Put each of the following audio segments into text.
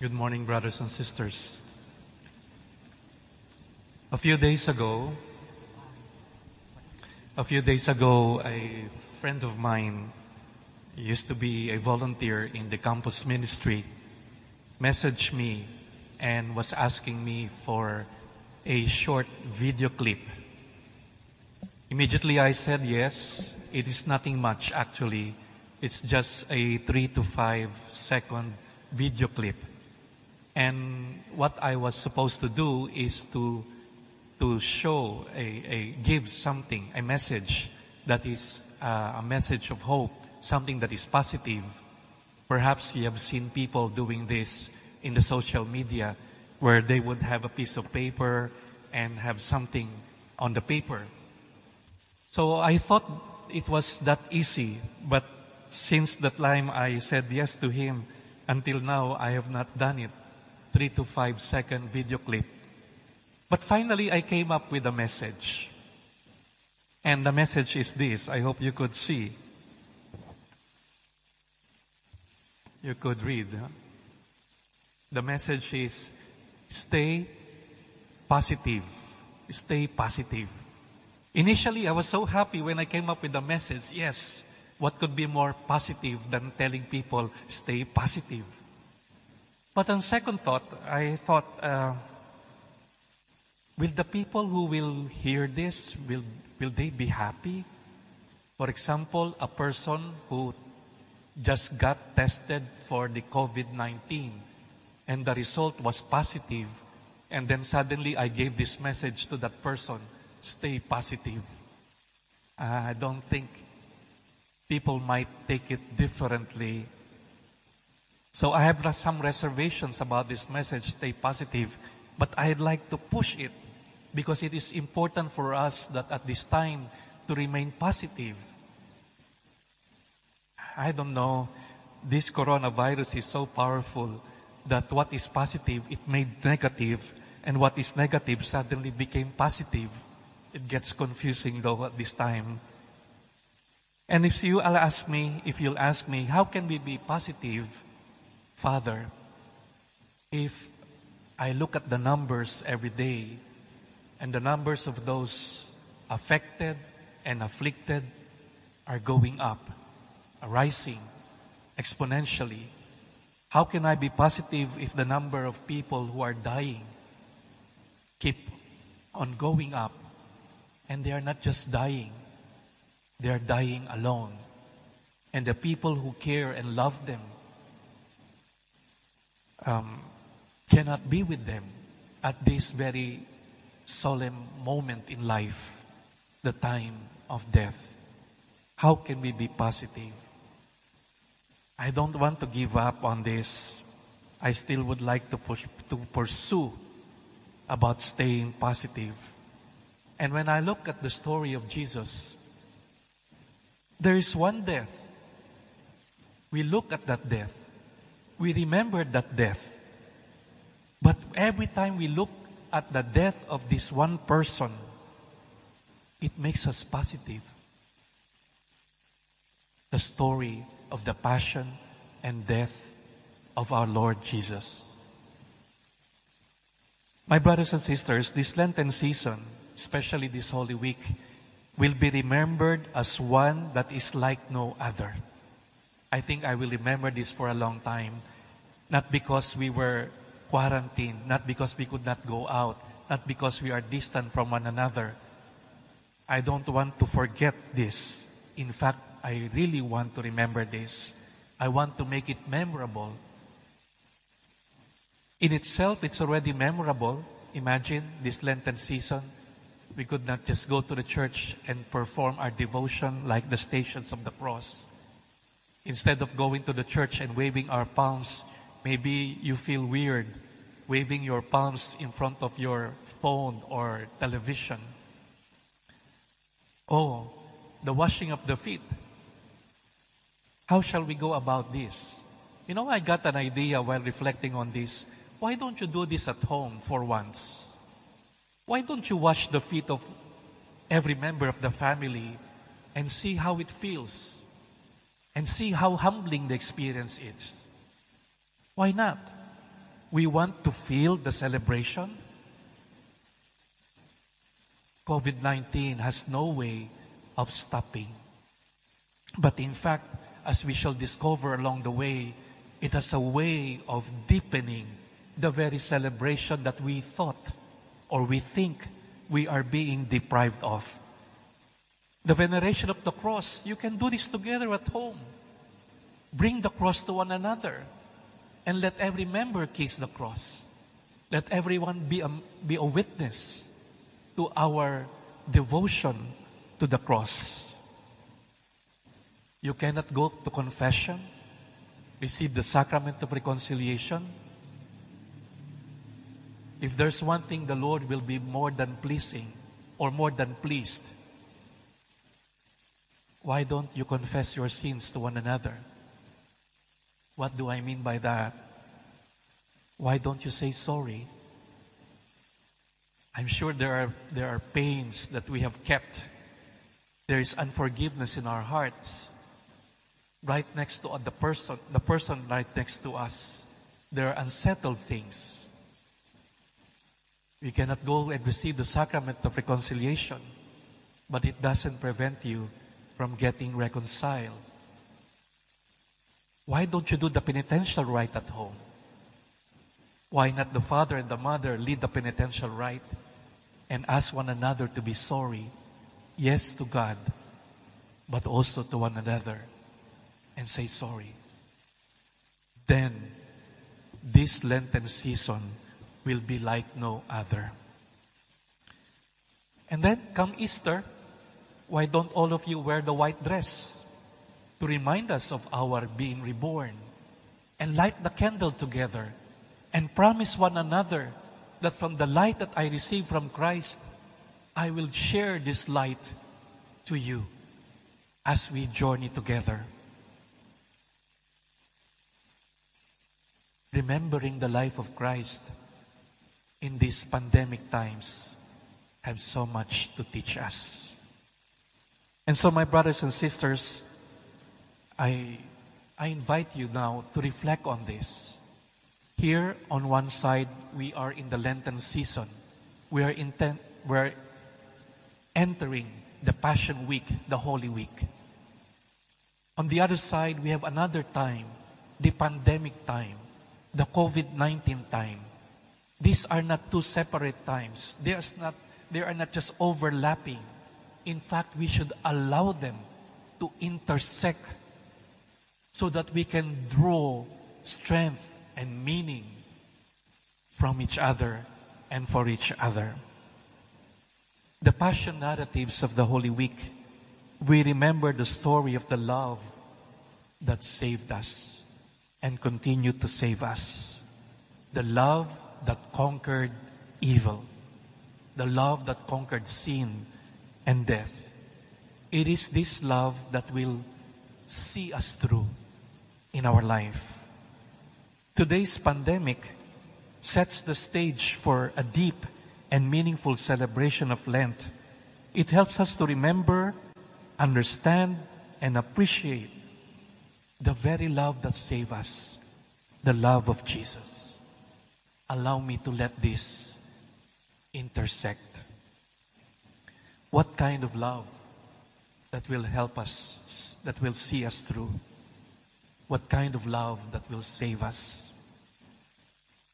Good morning, brothers and sisters. A few days ago, a few days ago, a friend of mine used to be a volunteer in the campus ministry messaged me and was asking me for a short video clip. Immediately I said yes. It is nothing much actually. It's just a three to five second video clip. And what I was supposed to do is to to show a, a give something, a message that is uh, a message of hope, something that is positive. Perhaps you have seen people doing this in the social media where they would have a piece of paper and have something on the paper. So I thought it was that easy, but since that time I said yes to him, until now I have not done it. Three to five second video clip. But finally I came up with a message. And the message is this. I hope you could see. You could read. Huh? The message is stay positive. Stay positive. Initially, I was so happy when I came up with the message. Yes, what could be more positive than telling people stay positive? But on second thought, I thought, uh, will the people who will hear this, will, will they be happy? For example, a person who just got tested for the COVID-19 and the result was positive and then suddenly I gave this message to that person, stay positive. I don't think people might take it differently. So I have some reservations about this message, stay positive, but I'd like to push it because it is important for us that at this time to remain positive. I don't know, this coronavirus is so powerful that what is positive, it made negative, and what is negative suddenly became positive. It gets confusing though at this time. And if you will ask me, if you'll ask me, how can we be positive, Father, if I look at the numbers every day, and the numbers of those affected and afflicted are going up, rising exponentially. How can I be positive if the number of people who are dying keep on going up and they are not just dying, they are dying alone. And the people who care and love them um, cannot be with them at this very solemn moment in life, the time of death. How can we be positive? I don't want to give up on this. I still would like to push, to pursue about staying positive. And when I look at the story of Jesus, there is one death. We look at that death. We remember that death. But every time we look at the death of this one person, it makes us positive. The story of the passion and death of our Lord Jesus. My brothers and sisters, this Lenten season, especially this Holy Week, will be remembered as one that is like no other. I think I will remember this for a long time, not because we were quarantined, not because we could not go out, not because we are distant from one another. I don't want to forget this. In fact, I really want to remember this. I want to make it memorable. In itself, it's already memorable. Imagine this Lenten season. We could not just go to the church and perform our devotion like the stations of the cross. Instead of going to the church and waving our palms, maybe you feel weird waving your palms in front of your phone or television. Oh, the washing of the feet. How shall we go about this? You know, I got an idea while reflecting on this. Why don't you do this at home for once? Why don't you wash the feet of every member of the family and see how it feels? And see how humbling the experience is. Why not? we want to feel the celebration. COVID 19 has no way of stopping. But in fact, as we shall discover along the way, it has a way of deepening the very celebration that we thought or we think we are being deprived of. The veneration of the cross, you can do this together at home. Bring the cross to one another and let every member kiss the cross. Let everyone be a, be a witness to our devotion to the cross. You cannot go to confession, receive the sacrament of reconciliation. If there's one thing the Lord will be more than pleasing or more than pleased, why don't you confess your sins to one another? What do I mean by that? Why don't you say sorry? I'm sure there are, there are pains that we have kept. There is unforgiveness in our hearts. Right next to the person, the person right next to us, there are unsettled things. We cannot go and receive the sacrament of reconciliation, but it doesn't prevent you from getting reconciled. Why don't you do the penitential rite at home? Why not the father and the mother lead the penitential rite and ask one another to be sorry? Yes, to God, but also to one another and say sorry. Then, this Lenten season will be like no other. And then come Easter, why don't all of you wear the white dress? to remind us of our being reborn and light the candle together and promise one another that from the light that I receive from Christ, I will share this light to you as we journey together. Remembering the life of Christ in these pandemic times have so much to teach us. And so, my brothers and sisters, I, I invite you now to reflect on this. Here, on one side, we are in the Lenten season. We are, intent, we're entering the Passion Week, the Holy Week. On the other side, we have another time, the pandemic time, the COVID 19 time. These are not two separate times. They are not, they are not just overlapping. In fact, we should allow them to intersect so that we can draw strength and meaning from each other and for each other. The passion narratives of the Holy Week, we remember the story of the love that saved us and continued to save us. The love that conquered evil. The love that conquered sin and death. It is this love that will see us through in our life. Today's pandemic sets the stage for a deep and meaningful celebration of Lent. It helps us to remember, understand, and appreciate the very love that saved us, the love of Jesus. Allow me to let this intersect. What kind of love that will help us, that will see us through? what kind of love that will save us.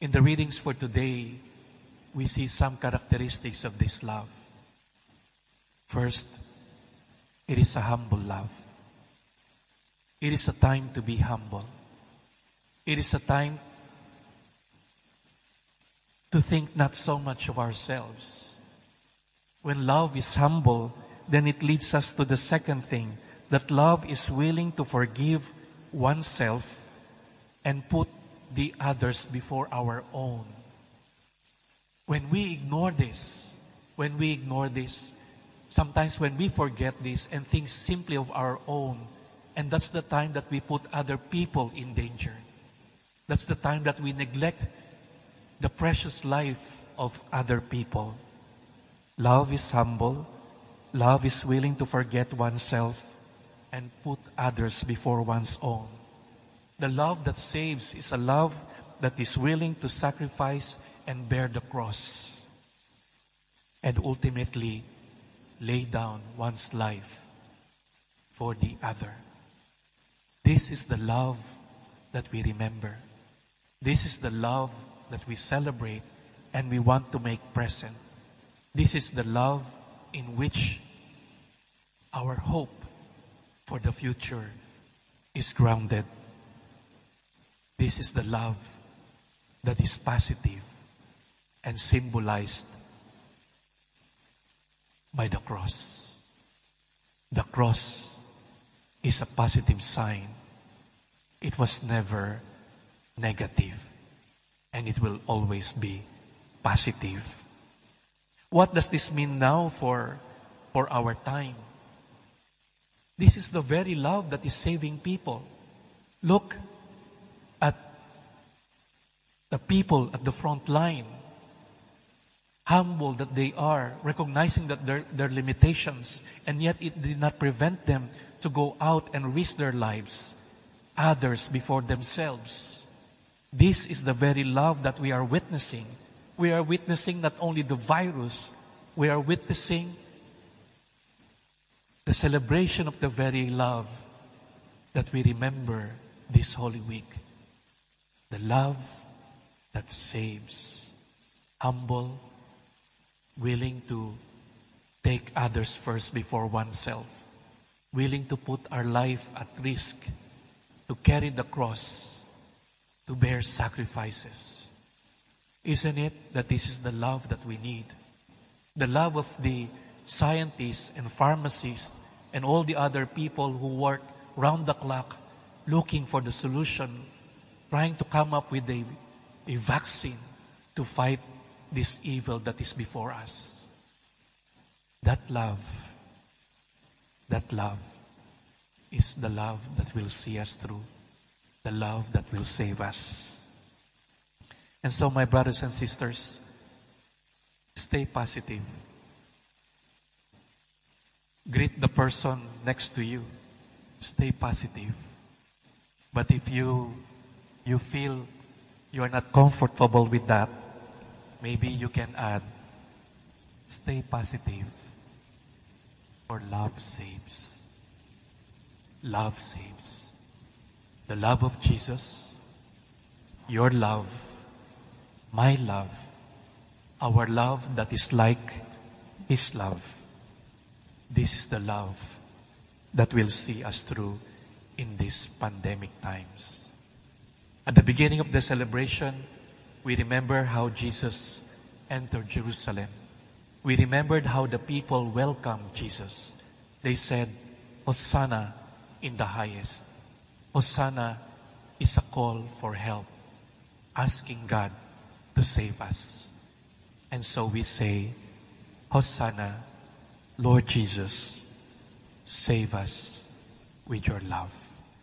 In the readings for today, we see some characteristics of this love. First, it is a humble love. It is a time to be humble. It is a time to think not so much of ourselves. When love is humble, then it leads us to the second thing that love is willing to forgive oneself and put the others before our own. When we ignore this, when we ignore this, sometimes when we forget this and think simply of our own, and that's the time that we put other people in danger. That's the time that we neglect the precious life of other people. Love is humble. Love is willing to forget oneself and put others before one's own. The love that saves is a love that is willing to sacrifice and bear the cross and ultimately lay down one's life for the other. This is the love that we remember. This is the love that we celebrate and we want to make present. This is the love in which our hope for the future is grounded. This is the love that is positive and symbolized by the cross. The cross is a positive sign. It was never negative, and it will always be positive. What does this mean now for, for our time? This is the very love that is saving people. Look at the people at the front line. Humble that they are, recognizing that their, their limitations, and yet it did not prevent them to go out and risk their lives, others before themselves. This is the very love that we are witnessing. We are witnessing not only the virus, we are witnessing the celebration of the very love that we remember this Holy Week. The love that saves, humble, willing to take others first before oneself, willing to put our life at risk, to carry the cross, to bear sacrifices. Isn't it that this is the love that we need? The love of the scientists and pharmacists and all the other people who work round the clock looking for the solution, trying to come up with a, a vaccine to fight this evil that is before us. That love, that love is the love that will see us through, the love that will save us. And so, my brothers and sisters, stay positive. Greet the person next to you. Stay positive. But if you you feel you are not comfortable with that, maybe you can add stay positive. For love saves. Love saves. The love of Jesus, your love, my love, our love that is like His love this is the love that will see us through in these pandemic times. At the beginning of the celebration, we remember how Jesus entered Jerusalem. We remembered how the people welcomed Jesus. They said, Hosanna in the highest. Hosanna is a call for help, asking God to save us. And so we say, Hosanna Lord Jesus, save us with your love.